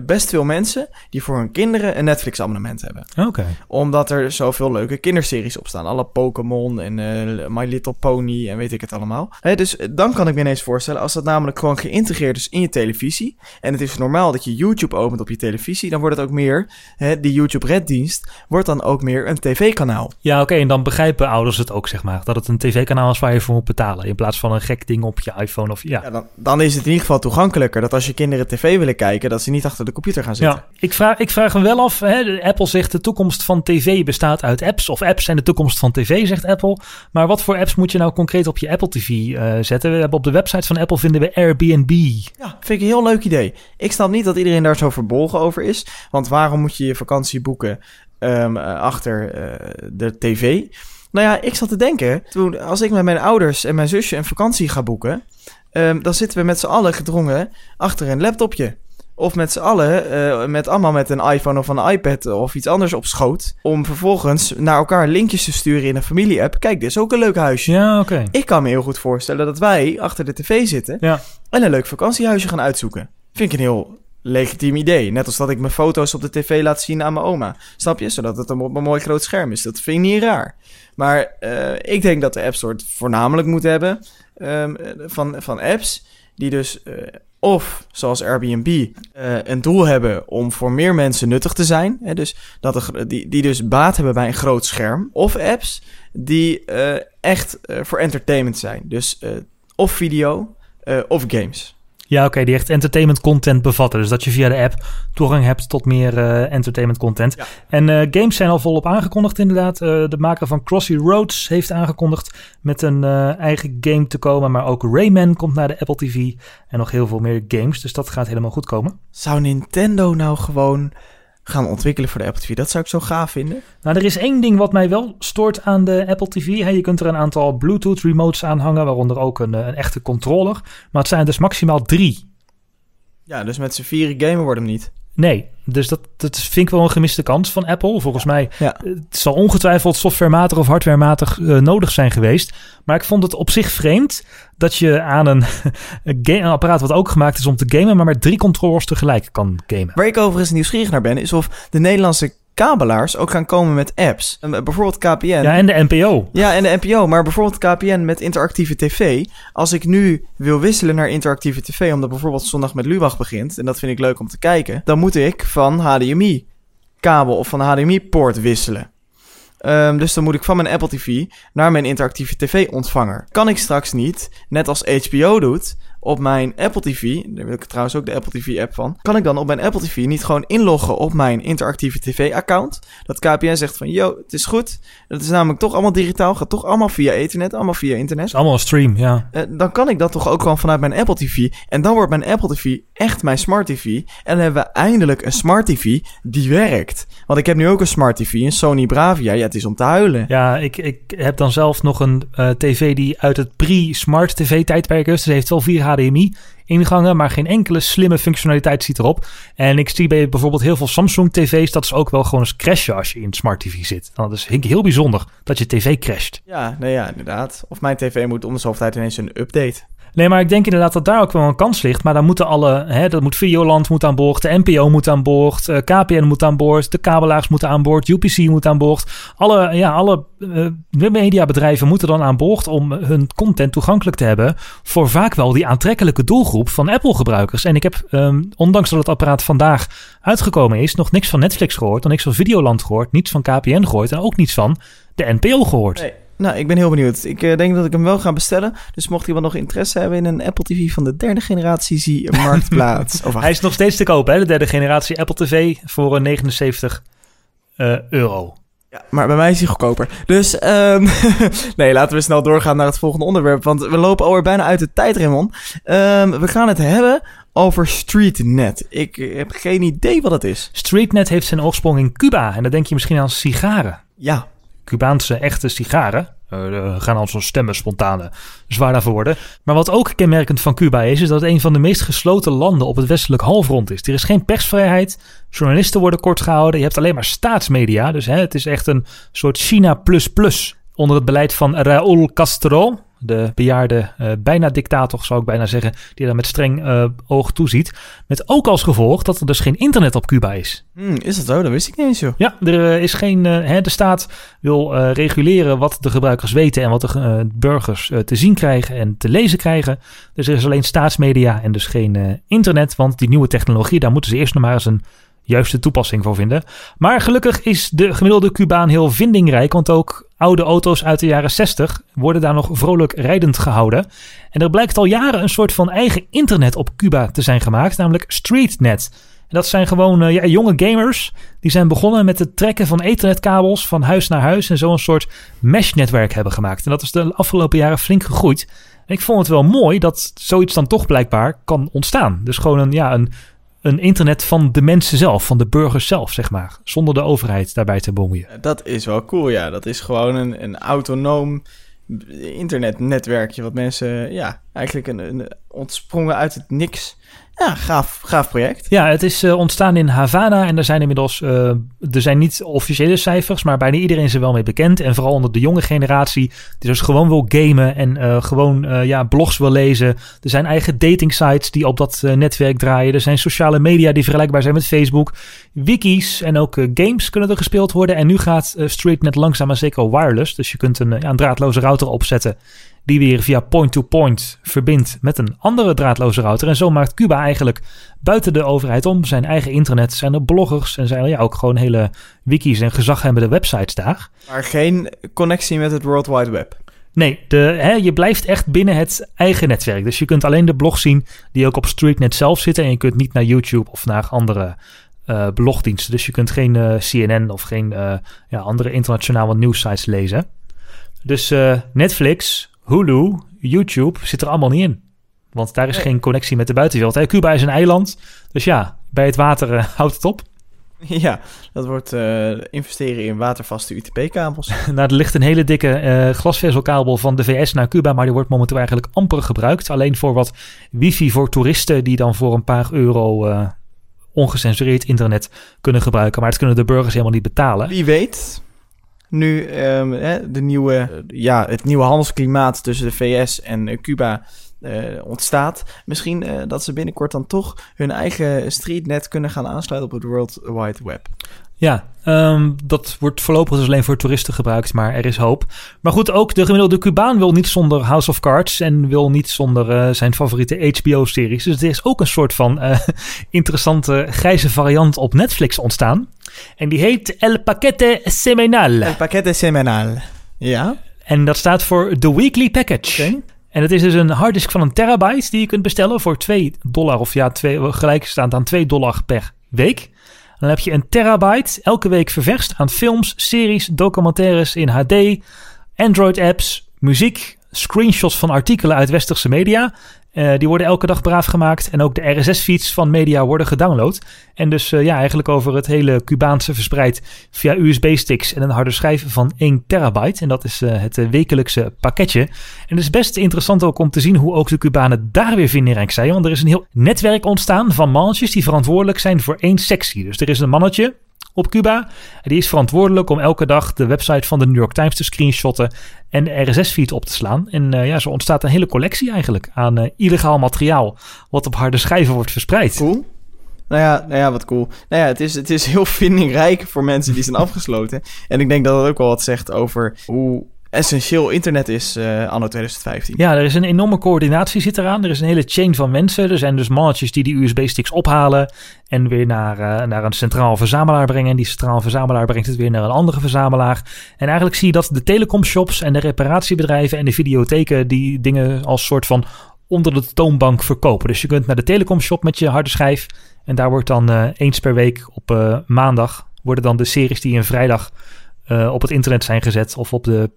best veel mensen die voor hun kinderen een Netflix-abonnement hebben. Oké. Omdat er zoveel leuke kinderseries op staan. Alle Pokémon en eh, My Little Pony en weet ik het allemaal. Hè, dus eh, dan kan ik me ineens voorstellen, als dat namelijk gewoon geïntegreerd is in je televisie. En het is normaal dat je YouTube opent op je televisie. Dan wordt het ook meer, hè, die YouTube Red dienst, wordt dan ook meer een tv-kanaal. Ja, oké. En dan begrijpen ouders het ook, zeg maar. Dat het een tv-kanaal is waar je voor moet betalen. In plaats van een gek ding op je iPhone of... Ja, Ja, dan, dan is het in ieder geval toegankelijker dat als je kinderen tv willen kijken, dat ze niet achter de computer gaan zitten. ja. Ik, vraag, ik vraag me wel af. Hè, Apple zegt de toekomst van tv bestaat uit apps. Of apps zijn de toekomst van tv, zegt Apple. Maar wat voor apps moet je nou concreet op je Apple TV eh, zetten? We hebben op de website van Apple vinden we Airbnb. Ja, vind ik een heel leuk idee. Ik snap niet dat iedereen daar zo verbolgen over is. Want waarom moet je je vakantie boeken ehm, eh, achter eh, de tv? Nou ja, ik zat te denken, toen, als ik met mijn ouders en mijn zusje een vakantie ga boeken, ehm, dan zitten we met z'n allen gedrongen achter een laptopje. Of met z'n allen, eh, met allemaal met een iPhone of een iPad of iets anders op schoot. Om vervolgens naar elkaar linkjes te sturen in een familie-app. Kijk, dit is ook een leuk huisje. Ja, oké. Ik kan me heel goed voorstellen dat wij achter de tv zitten Ja. en een leuk vakantiehuisje gaan uitzoeken. Vind ik een heel legitiem idee. Net als dat ik mijn foto's op de tv laat zien aan mijn oma. Snap je? Zodat het op een mooi groot scherm is. Dat vind ik niet raar. Maar eh, ik denk dat de App Store het voornamelijk moet hebben ehm, van, van apps die dus eh, of zoals Airbnb eh, een doel hebben om voor meer mensen nuttig te zijn. Hè, dus dat er, die, die dus baat hebben bij een groot scherm. Of apps die eh, echt eh, voor entertainment zijn. Dus of video of games. Ja, oké, die echt entertainment content bevatten. Dus dat je via de app toegang hebt tot meer eh, entertainment content. Ja. En eh, games zijn al volop aangekondigd inderdaad. Eh, de maker van Crossy Roads heeft aangekondigd met een eigen game te komen. Maar ook Rayman komt naar de Apple TV. En nog heel veel meer games. Dus dat gaat helemaal goed komen. Zou Nintendo nou gewoon gaan ontwikkelen voor de Apple TV? Dat zou ik zo gaaf vinden. Nou, er is één ding wat mij wel stoort aan de Apple TV. Je kunt er een aantal Bluetooth remotes aan hangen, waaronder ook een, eh, een echte controller. Maar het zijn dus maximaal drie. Ja, dus met z'n vieren gamen wordt hem niet. Nee, dus dat, dat vind ik wel een gemiste kans van Apple. Volgens mij Ja. eh, het zal ongetwijfeld softwarematig of hardwarematig eh, nodig zijn geweest. Maar ik vond het op zich vreemd dat je aan een, een apparaat wat ook gemaakt is om te gamen, maar met drie controllers tegelijk kan gamen. Waar ik overigens nieuwsgierig naar ben, is of de Nederlandse kabelaars ook gaan komen met apps. En bijvoorbeeld KPN. Ja, en de NPO. Ja, en de NPO, maar bijvoorbeeld KPN met interactieve tv. Als ik nu wil wisselen naar interactieve tv, omdat bijvoorbeeld zondag met Lubach begint, en dat vind ik leuk om te kijken, dan moet ik van HDMI kabel of van HDMI poort wisselen. Ehm, dus dan moet ik van mijn Apple TV naar mijn interactieve tv ontvanger. Kan ik straks niet, net als HBO doet, op mijn Apple TV, daar wil ik trouwens ook de Apple TV-app van, kan ik dan op mijn Apple TV niet gewoon inloggen op mijn interactieve TV-account? Dat KPN zegt van, yo, het is goed. Dat is namelijk toch allemaal digitaal, gaat toch allemaal via ethernet, allemaal via internet. Allemaal stream, ja. Eh, dan kan ik dat toch ook gewoon vanuit mijn Apple TV. En dan wordt mijn Apple TV echt mijn smart TV. En dan hebben we eindelijk een smart TV die werkt. Want ik heb nu ook een smart TV, een Sony Bravia. Ja, het is om te huilen. Ja, ik, ik heb dan zelf nog een eh, TV die uit het pre-smart TV-tijdperk is. Dus heeft wel vier HD ingangen, maar geen enkele slimme functionaliteit ziet erop. En ik zie bij bijvoorbeeld heel veel Samsung-tv's dat ze ook wel gewoon eens crashen als je in Smart TV zit. Dat is heel bijzonder dat je tv crasht. Ja, nee ja, inderdaad. Of mijn tv moet om de tijd ineens een update. Nee, maar ik denk inderdaad dat daar ook wel een kans ligt. Maar dan moeten alle, hè, dat moet Videoland moet aan boord, de NPO moet aan boord, eh, KPN moet aan boord, de kabelaars moeten aan boord, UPC moet aan boord. Alle, ja, alle eh, mediabedrijven moeten dan aan boord om hun content toegankelijk te hebben voor vaak wel die aantrekkelijke doelgroep van Apple-gebruikers. En ik heb, ehm, ondanks dat het apparaat vandaag uitgekomen is, nog niks van Netflix gehoord, nog niks van Videoland gehoord, niets van KPN gehoord en ook niets van de NPO gehoord. Nee. Nou, ik ben heel benieuwd. Ik eh, denk dat ik hem wel ga bestellen. Dus mocht iemand nog interesse hebben in een Apple TV van de derde generatie, zie Marktplaats. Hij is nog steeds te koop, hè? De derde generatie Apple TV voor een 79 eh, euro. Ja, maar bij mij is hij goedkoper. Dus, ehm nee, laten we snel doorgaan naar het volgende onderwerp. Want we lopen alweer bijna uit de tijd, Raymond. Ehm, we gaan het hebben over StreetNet. Ik eh, heb geen idee wat het is. StreetNet heeft zijn oorsprong in Cuba. En dan denk je misschien aan sigaren. Ja, Cubaanse echte sigaren. Er gaan al zo'n stemmen spontane zwaar daarvoor worden. Maar wat ook kenmerkend van Cuba is, is dat het een van de meest gesloten landen op het westelijk halfrond is. Er is geen persvrijheid, journalisten worden kort gehouden, je hebt alleen maar staatsmedia. Dus hè, het is echt een soort China plus plus onder het beleid van Raúl Castro. De bejaarde, eh, bijna dictator zou ik bijna zeggen, die daar met streng eh, oog toeziet. Met ook als gevolg dat er dus geen internet op Cuba is. Hm, is dat zo? Dat wist ik niet eens, joh. Ja, er eh, is geen. hè, de staat wil reguleren wat de gebruikers weten en wat de burgers te zien krijgen en te lezen krijgen. Dus er is alleen staatsmedia en dus geen internet. Want die nieuwe technologie, daar moeten ze eerst nog maar eens een juiste toepassing voor vinden. Maar gelukkig is de gemiddelde Cubaan heel vindingrijk, want ook oude auto's uit de jaren 60 worden daar nog vrolijk rijdend gehouden. En er blijkt al jaren een soort van eigen internet op Cuba te zijn gemaakt, namelijk StreetNet. En dat zijn gewoon eh, ja, jonge gamers. Die zijn begonnen met het trekken van ethernetkabels van huis naar huis. En zo een soort mesh-netwerk hebben gemaakt. En dat is de afgelopen jaren flink gegroeid. En ik vond het wel mooi dat zoiets dan toch blijkbaar kan ontstaan. Dus gewoon een, ja, een, een internet van de mensen zelf, van de burgers zelf, zeg maar. Zonder de overheid daarbij te bemoeien. Dat is wel cool, ja. Dat is gewoon een, een autonoom internetnetwerkje wat mensen, ja, eigenlijk een, een ontsprongen uit het niks. Ja, gaaf, gaaf project. Ja, het is eh, ontstaan in Havana en er zijn inmiddels, eh, er zijn niet officiële cijfers, maar bijna iedereen is er wel mee bekend. En vooral onder de jonge generatie, die dus gewoon wil gamen en eh, gewoon ja, blogs wil lezen. Er zijn eigen dating sites die op dat netwerk draaien. Er zijn sociale media die vergelijkbaar zijn met Facebook. Wikis en ook games kunnen er gespeeld worden. En nu gaat StreetNet langzaam maar zeker wireless. Dus je kunt een, een draadloze router opzetten die weer via point-to-point verbindt met een andere draadloze router. En zo maakt Cuba eigenlijk buiten de overheid om zijn eigen internet. Zijn er bloggers en zijn er ja, ook gewoon hele wikis en gezaghebbende websites daar. Maar geen connectie met het World Wide Web. Nee, de, hè, je blijft echt binnen het eigen netwerk. Dus je kunt alleen de blogs zien die ook op StreetNet zelf zitten. En je kunt niet naar YouTube of naar andere eh, blogdiensten. Dus je kunt geen eh, CNN of geen eh, ja, andere internationale nieuwsites lezen. Dus Netflix, Hulu, YouTube zit er allemaal niet in. Want daar is Nee. geen connectie met de buitenwereld. Hè, Cuba is een eiland. Dus ja, bij het water eh, houdt het op. Ja, dat wordt eh, investeren in watervaste UTP-kabels. Nou, er ligt een hele dikke eh, glasvezelkabel van de VS naar Cuba, maar die wordt momenteel eigenlijk amper gebruikt. Alleen voor wat wifi voor toeristen die dan voor een paar euro eh, ongecensureerd internet kunnen gebruiken. Maar dat kunnen de burgers helemaal niet betalen. Wie weet, nu ehm, hè, de nieuwe, eh, ja, het nieuwe handelsklimaat tussen de VS en eh, Cuba eh, ontstaat. Misschien dat ze binnenkort dan toch hun eigen streetnet kunnen gaan aansluiten op het World Wide Web. Ja, ehm, dat wordt voorlopig dus alleen voor toeristen gebruikt, maar er is hoop. Maar goed, ook de gemiddelde Cubaan wil niet zonder House of Cards en wil niet zonder eh, zijn favoriete HBO-series. Dus er is ook een soort van eh, interessante grijze variant op Netflix ontstaan. En die heet El Paquete Semanal. El paquete semanal. Ja, En dat staat voor The Weekly Package. En het is dus een harddisk van een terabyte die je kunt bestellen voor 2 dollar. Of ja, twee, gelijkstaand aan 2 dollar per week. Dan heb je een terabyte elke week ververst aan films, series, documentaires in HD, Android-apps, muziek, screenshots van artikelen uit westerse media. Eh, die worden elke dag braaf gemaakt. En ook de RSS-feeds van media worden gedownload. En dus eh, ja, eigenlijk over het hele Cubaanse verspreid via USB-sticks en een harde schijf van 1 terabyte. En dat is eh, het wekelijkse pakketje. En het is best interessant ook om te zien hoe ook de Cubanen daar weer vindingrijk zijn. Want er is een heel netwerk ontstaan van mannetjes die verantwoordelijk zijn voor één sectie. Dus er is een mannetje op Cuba. Die is verantwoordelijk om elke dag de website van de New York Times te screenshotten en de RSS-feed op te slaan. En eh, ja, zo ontstaat een hele collectie eigenlijk aan eh, illegaal materiaal wat op harde schijven wordt verspreid. cool. Nou ja, nou ja, wat cool. Nou ja, het is, het is heel vindingrijk voor mensen die zijn afgesloten. En ik denk dat het ook wel wat zegt over hoe essentieel internet is eh, anno 2015. Ja, er is een enorme coördinatie zit eraan. Er is een hele chain van mensen. Er zijn dus mannetjes die die USB-sticks ophalen en weer naar, eh, naar een centraal verzamelaar brengen. En die centraal verzamelaar brengt het weer naar een andere verzamelaar. En eigenlijk zie je dat de telecomshops en de reparatiebedrijven en de videotheken die dingen als soort van onder de toonbank verkopen. Dus je kunt naar de telecomshop met je harde schijf en daar wordt dan eh, eens per week op maandag worden dan de series die een vrijdag op het internet zijn gezet of op de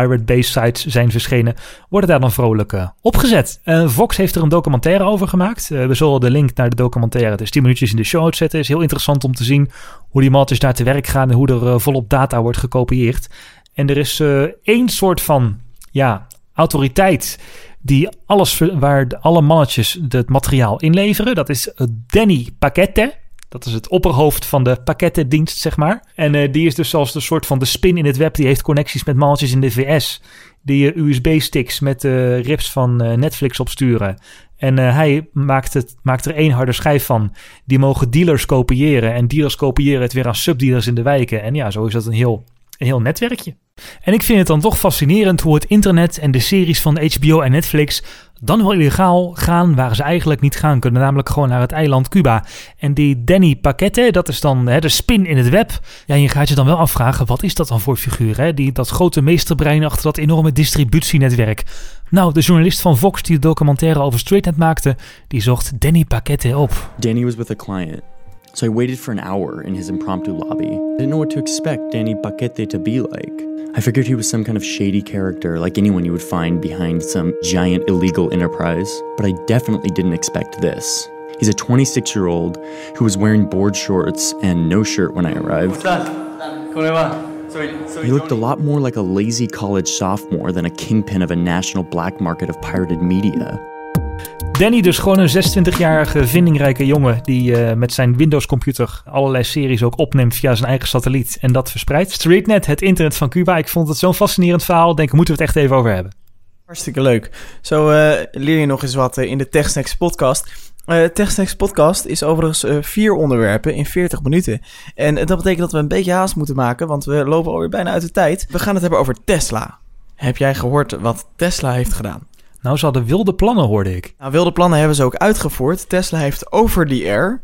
Pirate Base sites zijn verschenen, worden daar dan vrolijk eh, opgezet. Eh, Vox heeft er een documentaire over gemaakt. Eh, we zullen de link naar de documentaire, dus 10 minuutjes in de show zetten. is heel interessant om te zien hoe die matjes daar te werk gaan en hoe er volop data wordt gekopieerd. En er is één soort van ja, autoriteit die alles waar alle mannetjes het materiaal inleveren. Dat is Danny Paquette. Dat is het opperhoofd van de pakkettendienst, zeg maar. En eh, die is dus als de soort van de spin in het web. Die heeft connecties met mannetjes in de VS. Die je USB-sticks met de rips van eh, Netflix opsturen. En eh, hij maakt, het, maakt er één harde schijf van. Die mogen dealers kopiëren. En dealers kopiëren het weer aan subdealers in de wijken. En ja, zo is dat een heel, een heel netwerkje. En ik vind het dan toch fascinerend hoe het internet en de series van HBO en Netflix dan wel illegaal gaan waar ze eigenlijk niet gaan kunnen, namelijk gewoon naar het eiland Cuba. En die Danny Paquette, dat is dan hè, de spin in het web. Ja, je gaat je dan wel afvragen, wat is dat dan voor figuur? Hè? Die, dat grote meesterbrein achter dat enorme distributienetwerk. Nou, de journalist van Vox die de documentaire over StraightNet maakte, die zocht Danny Paquette op. Danny was with a client, so I waited for an hour in his impromptu lobby. I didn't know what to expect Danny Paquete to be like. I figured he was some kind of shady character, like anyone you would find behind some giant illegal enterprise, but I definitely didn't expect this. He's a 26 year old who was wearing board shorts and no shirt when I arrived. He looked a lot more like a lazy college sophomore than a kingpin of a national black market of pirated media. Danny dus gewoon een 26-jarige vindingrijke jongen die eh, met zijn Windows computer allerlei series ook opneemt via zijn eigen satelliet en dat verspreidt. StreetNet, het internet van Cuba. Ik vond het zo'n fascinerend verhaal. Denk, moeten we het echt even over hebben. Hartstikke leuk. Zo eh, leer je nog eens wat eh, in de TechSnacks podcast. Eh TechSnacks podcast is overigens vier onderwerpen in 40 minuten. En dat betekent dat we een beetje haast moeten maken, want we lopen alweer bijna uit de tijd. We gaan het hebben over Tesla. Heb jij gehoord wat Tesla heeft gedaan? Nou, ze hadden wilde plannen, hoorde ik. Nou, wilde plannen hebben ze ook uitgevoerd. Tesla heeft over the air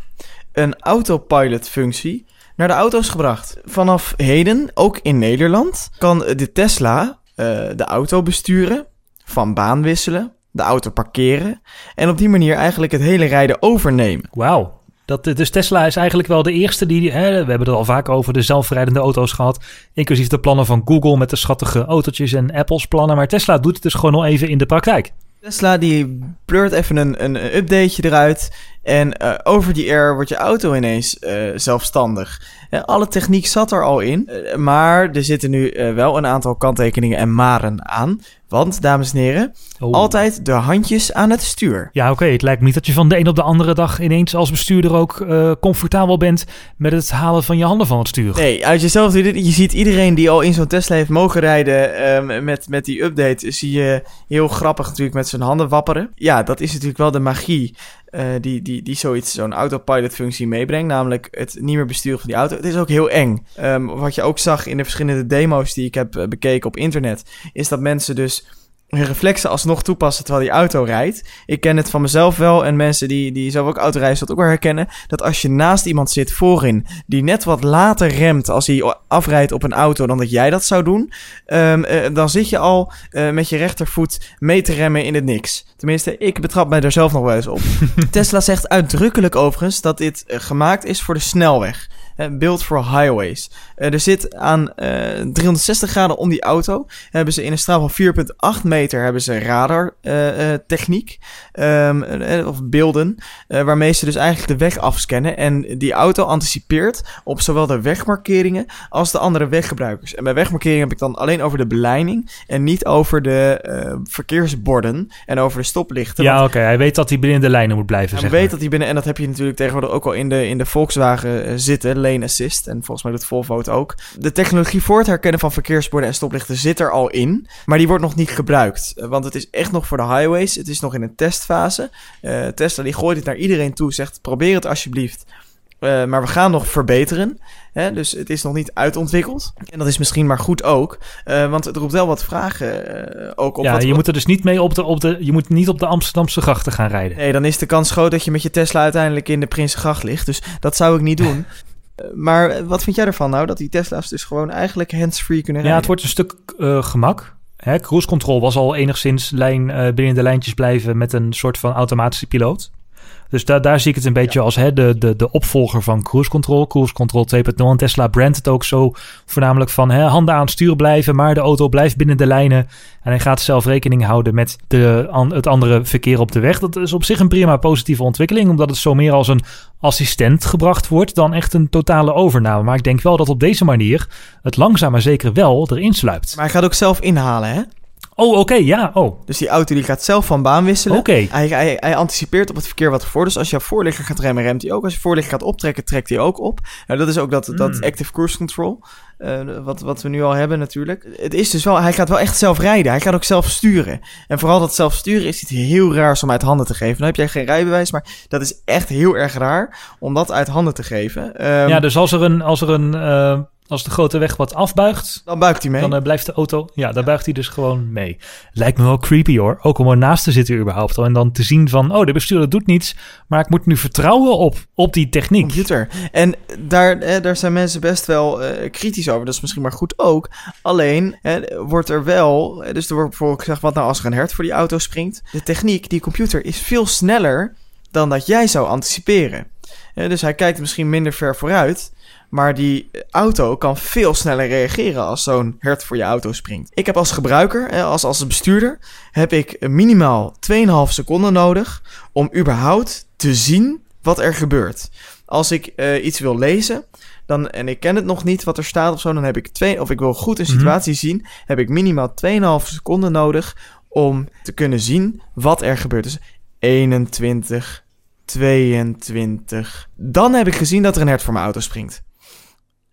een autopilot functie naar de auto's gebracht. Vanaf heden, ook in Nederland, kan de Tesla eh, de auto besturen, van baan wisselen, de auto parkeren en op die manier eigenlijk het hele rijden overnemen. Wauw. Dat, dus Tesla is eigenlijk wel de eerste die... Hè, we hebben het al vaak over de zelfrijdende auto's gehad. Inclusief de plannen van Google met de schattige autootjes en Apple's plannen. Maar Tesla doet het dus gewoon al even in de praktijk. Tesla die pleurt even een, een, updateje eruit en eh, over die air wordt je auto ineens eh, zelfstandig. Eh, alle techniek zat er al in, eh, maar er zitten nu eh, wel een aantal kanttekeningen en maren aan. Want, dames en heren, Oh. altijd de handjes aan het stuur. Ja, oké. Het lijkt me niet dat je van de een op de andere dag ineens als bestuurder ook eh, comfortabel bent met het halen van je handen van het stuur. Nee, uit jezelf, je ziet iedereen die al in zo'n Tesla heeft mogen rijden ehm, met, met die update, zie je heel grappig natuurlijk met zijn handen wapperen. Ja, dat is natuurlijk wel de magie eh, die, die, die zoiets, zo'n autopilot functie meebrengt, namelijk het niet meer besturen van die auto. Het is ook heel eng. Ehm, wat je ook zag in de verschillende demo's die ik heb eh, bekeken op internet, is dat mensen dus reflexen alsnog toepassen terwijl die auto rijdt. Ik ken het van mezelf wel en mensen die, die zelf ook autorijden dat ook wel herkennen. Dat als je naast iemand zit voorin die net wat later remt als hij afrijdt op een auto dan dat jij dat zou doen. ehm, eh, dan zit je al eh, met je rechtervoet mee te remmen in het niks. Tenminste, ik betrap mij daar zelf nog wel eens op. Tesla zegt uitdrukkelijk overigens dat dit eh, gemaakt is voor de snelweg. Eh, built for highways. Eh, er zit aan eh, 360 graden om die auto. Hebben ze in een straal van 4,8 meter hebben ze radar eh, eh, techniek. ehm, eh, of beelden. eh, waarmee ze dus eigenlijk de weg afscannen. En die auto anticipeert op zowel de wegmarkeringen als de andere weggebruikers. En bij wegmarkeringen heb ik dan alleen over de beleiding. En niet over de eh, verkeersborden en over de stoplichten. Ja, oké. Hij weet dat hij binnen de lijnen moet blijven, hij weet maar. dat hij binnen, en dat heb je natuurlijk tegenwoordig ook al in de, in de Volkswagen eh, zitten, lane assist. En volgens mij doet Volvo het ook. De technologie voor het herkennen van verkeersborden en stoplichten zit er al in, maar die wordt nog niet gebruikt. Eh, Want het is echt nog voor de highways, het is nog in een testfase. Eh, Tesla die gooit het naar iedereen toe, zegt probeer het alsjeblieft. Eh, maar we gaan nog verbeteren. Hè? Dus het is nog niet uitontwikkeld. En dat is misschien maar goed ook. want het roept wel wat vragen ook op. Ja, wat, je moet er dus niet mee op de, op de... Je moet niet op de Amsterdamse grachten gaan rijden. Nee, dan is de kans groot dat je met je Tesla uiteindelijk in de Prinsengracht ligt. Dus dat zou ik niet doen. Maar wat vind jij ervan nou? Dat die Tesla's dus gewoon eigenlijk hands-free kunnen Ja, rijden? het wordt een stuk eh, gemak. Hè, cruise control was al enigszins lijn, eh, binnen de lijntjes blijven met een soort van automatische piloot. Dus da daar zie ik het een beetje als hè, de, de, de opvolger van cruise control. Cruise control 2.0 en Tesla brandt het ook zo voornamelijk van hè, handen aan het stuur blijven, maar de auto blijft binnen de lijnen. En hij gaat zelf rekening houden met de, an, het andere verkeer op de weg. Dat is op zich een prima positieve ontwikkeling, omdat het zo meer als een assistent gebracht wordt dan echt een totale overname. Maar ik denk wel dat op deze manier het langzaam maar zeker wel erin sluipt. Maar hij gaat ook zelf inhalen, hè? Oh, oké, ja, oh. Dus die auto die gaat zelf van baan wisselen. Oké. Hij, hij, hij anticipeert op het verkeer wat ervoor. Dus als jouw voorligger gaat remmen, remt hij ook. Als je voorligger gaat optrekken, trekt hij ook op. Nou, dat is ook dat, dat Hmm. active cruise control. eh, wat, wat we nu al hebben natuurlijk. Het is dus wel, hij gaat wel echt zelf rijden. Hij gaat ook zelf sturen. En vooral dat zelf sturen is iets heel raars om uit handen te geven. Dan heb jij geen rijbewijs, maar dat is echt heel erg raar om dat uit handen te geven. Ehm, ja, dus als er een, als er een, eh, als de grote weg wat afbuigt, Dan buikt hij mee. dan eh, blijft de auto, ja, daar buigt hij dus gewoon mee. Lijkt me wel creepy hoor, ook om ernaast te zitten überhaupt. En dan te zien van, oh, de bestuurder doet niets, maar ik moet nu vertrouwen op, op die techniek. computer. En daar, eh, daar zijn mensen best wel eh, kritisch over. Dat is misschien maar goed ook. Alleen eh, wordt er wel. dus er wordt bijvoorbeeld gezegd: wat nou als er een hert voor die auto springt? De techniek, die computer, is veel sneller dan dat jij zou anticiperen. Dus hij kijkt misschien minder ver vooruit. Maar die auto kan veel sneller reageren als zo'n hert voor je auto springt. Ik heb als gebruiker, eh, als, als bestuurder, heb ik minimaal 2,5 seconden nodig om überhaupt te zien wat er gebeurt. Als ik eh, iets wil lezen, dan, en ik ken het nog niet wat er staat of zo, dan heb ik twee, of ik wil goed een Mhm. situatie zien, heb ik minimaal 2,5 seconden nodig om te kunnen zien wat er gebeurt. Dus 21, 22. Dan heb ik gezien dat er een hert voor mijn auto springt.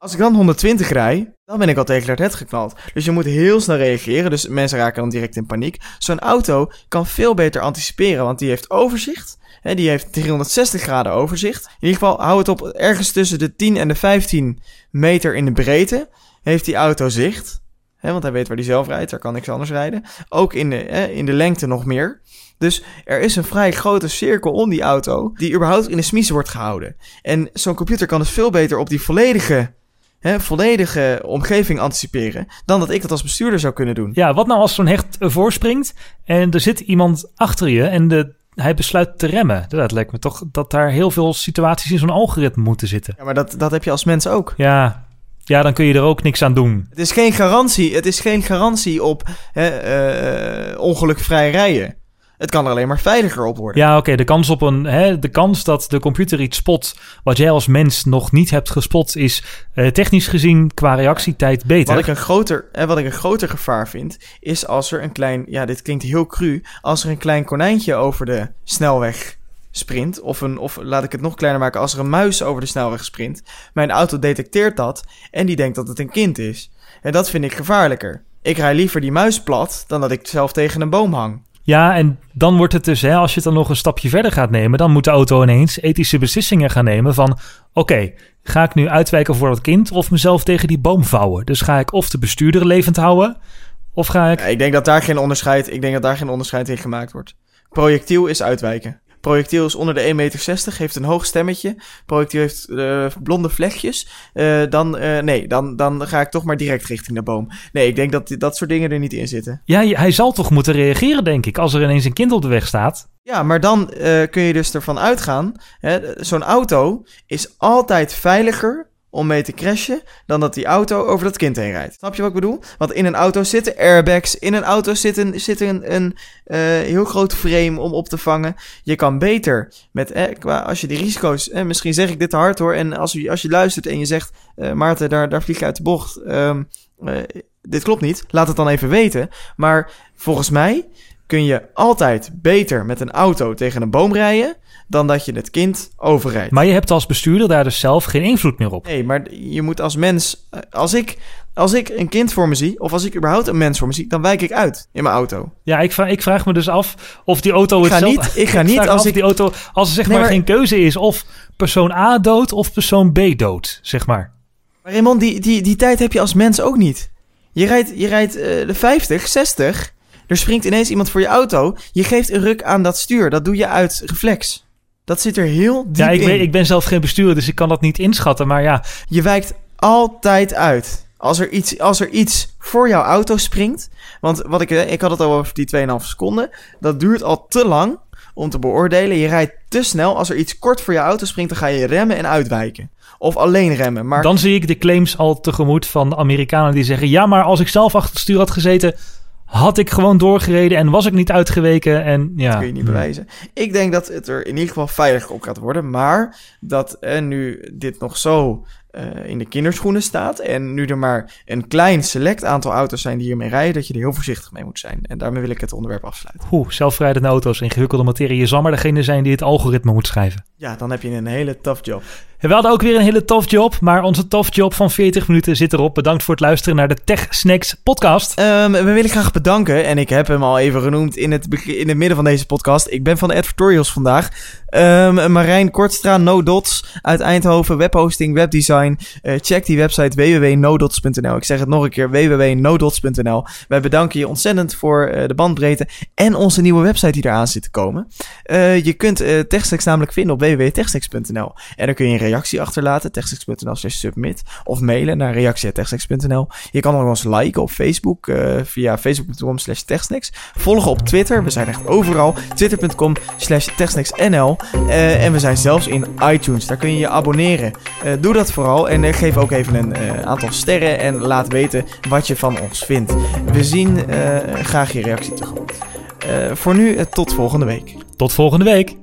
Als ik dan 120 rij, dan ben ik al tegen het hert geknald. Dus je moet heel snel reageren. Dus mensen raken dan direct in paniek. Zo'n auto kan veel beter anticiperen, want die heeft overzicht. Hè, die heeft 360 graden overzicht. In ieder geval, hou het op ergens tussen de 10 en de 15 meter in de breedte. Heeft die auto zicht. Hè, want hij weet waar hij zelf rijdt, daar kan niks anders rijden. Ook in de, hè, in de lengte nog meer. Dus er is een vrij grote cirkel om die auto, die überhaupt in de smiezen wordt gehouden. En zo'n computer kan dus veel beter op die volledige hè, volledige omgeving anticiperen dan dat ik dat als bestuurder zou kunnen doen. Ja, wat nou als zo'n hecht voorspringt en er zit iemand achter je en de, hij besluit te remmen? Dat lijkt me toch dat daar heel veel situaties in zo'n algoritme moeten zitten. Ja, maar dat, dat heb je als mens ook. Ja, ja, dan kun je er ook niks aan doen. Het is geen garantie, het is geen garantie op hè, eh, ongelukvrij rijden. Het kan er alleen maar veiliger op worden. Ja, oké, de kans op een, hè, de kans dat de computer iets spot wat jij als mens nog niet hebt gespot, is eh, technisch gezien qua reactietijd beter. Wat ik, een groter, hè, wat ik een groter gevaar vind, is als er een klein, ja, dit klinkt heel cru, als er een klein konijntje over de snelweg sprint, of, een, of laat ik het nog kleiner maken, als er een muis over de snelweg sprint, mijn auto detecteert dat en die denkt dat het een kind is. En dat vind ik gevaarlijker. Ik rij liever die muis plat dan dat ik zelf tegen een boom hang. Ja, en dan wordt het dus, hè, als je het dan nog een stapje verder gaat nemen, dan moet de auto ineens ethische beslissingen gaan nemen van, oké, ga ik nu uitwijken voor dat kind of mezelf tegen die boom vouwen? Dus ga ik of de bestuurder levend houden, of ga ik... Ja, ik denk dat daar geen onderscheid, ik denk dat daar geen onderscheid in gemaakt wordt. Projectiel is uitwijken. Projectiel is onder de 1,60 meter, heeft een hoog stemmetje. Projectiel heeft uh, blonde vlechtjes. Uh, dan, uh, nee, dan, dan ga ik toch maar direct richting de boom. Nee, ik denk dat dat soort dingen er niet in zitten. Ja, hij zal toch moeten reageren, denk ik, als er ineens een kind op de weg staat. Ja, maar dan kun je dus ervan uitgaan. Zo'n auto is altijd veiliger om mee te crashen dan dat die auto over dat kind heen rijdt. Snap je wat ik bedoel? Want in een auto zitten airbags, in een auto zit een, zit een, een uh, heel groot frame om op te vangen. Je kan beter met, eh, als je die risico's, eh, misschien zeg ik dit te hard hoor, en als, je, als je luistert en je zegt, uh, Maarten, daar, daar vlieg je uit de bocht, um, dit klopt niet, laat het dan even weten. Maar volgens mij kun je altijd beter met een auto tegen een boom rijden dan dat je het kind overrijdt. Maar je hebt als bestuurder daar dus zelf geen invloed meer op. Nee, maar je moet als mens, als ik, als ik een kind voor me zie, of als ik überhaupt een mens voor me zie, dan wijk ik uit in mijn auto. Ja, ik vraag, ik vraag me dus af of die auto ik ga zelf... Niet, ik ga niet als ik... die auto, als er zeg Nee, maar, maar- geen keuze is of persoon A dood of persoon B dood, zeg maar. Maar Raymond, die, die, die tijd heb je als mens ook niet. Je rijdt, je rijdt eh, de 50, 60, er springt ineens iemand voor je auto, je geeft een ruk aan dat stuur. Dat doe je uit reflex. Dat zit er heel diep Ja, ik, in. weet, ik ben zelf geen bestuurder, dus ik kan dat niet inschatten. Maar ja, Je wijkt altijd uit. Als er iets, als er iets voor jouw auto springt. Want wat ik, eh, ik had het al over die 2,5 seconden. Dat duurt al te lang om te beoordelen. Je rijdt te snel. Als er iets kort voor je auto springt, dan ga je remmen en uitwijken. Of alleen remmen. Maar dan zie ik de claims al tegemoet van de Amerikanen die zeggen... ja, maar als ik zelf achter het stuur had gezeten, had ik gewoon doorgereden en was ik niet uitgeweken. En ja, dat kun je niet bewijzen. Ik denk dat het er in ieder geval veiliger op gaat worden. Maar dat eh, nu dit nog zo eh, in de kinderschoenen staat. En nu er maar een klein select aantal auto's zijn die hiermee rijden. Dat je er heel voorzichtig mee moet zijn. En daarmee wil ik het onderwerp afsluiten. Oeh, zelfrijdende auto's, ingewikkelde materie. Je zal maar degene zijn die het algoritme moet schrijven. Ja, dan heb je een hele tough job. We hadden ook weer een hele tof job, maar onze tof job van 40 minuten zit erop. Bedankt voor het luisteren naar de Tech Snacks podcast. Ehm, we willen graag bedanken, en ik heb hem al even genoemd in het, in het midden van deze podcast. Ik ben van de advertorials vandaag. Ehm, Marijn Kortstra, No Dots uit Eindhoven, webhosting, webdesign. Eh, check die website www.nodots.nl. Ik zeg het nog een keer, www.nodots.nl. Wij bedanken je ontzettend voor eh, de bandbreedte en onze nieuwe website die eraan zit te komen. Eh, je kunt TechSnacks namelijk vinden op www.techsnacks.nl. En dan kun je reactie achterlaten, techsnacks.nl slash submit. Of mailen naar reactie.techsnacks.nl. Je kan ook ons liken op Facebook eh, via facebook.com slash. Volgen op Twitter, we zijn echt overal. Twitter.com slash. Eh, en we zijn zelfs in iTunes, daar kun je je abonneren. Eh, doe dat vooral en geef ook even een aantal sterren en laat weten wat je van ons vindt. We zien graag je reactie tegemoet. Voor nu, tot volgende week. Tot volgende week.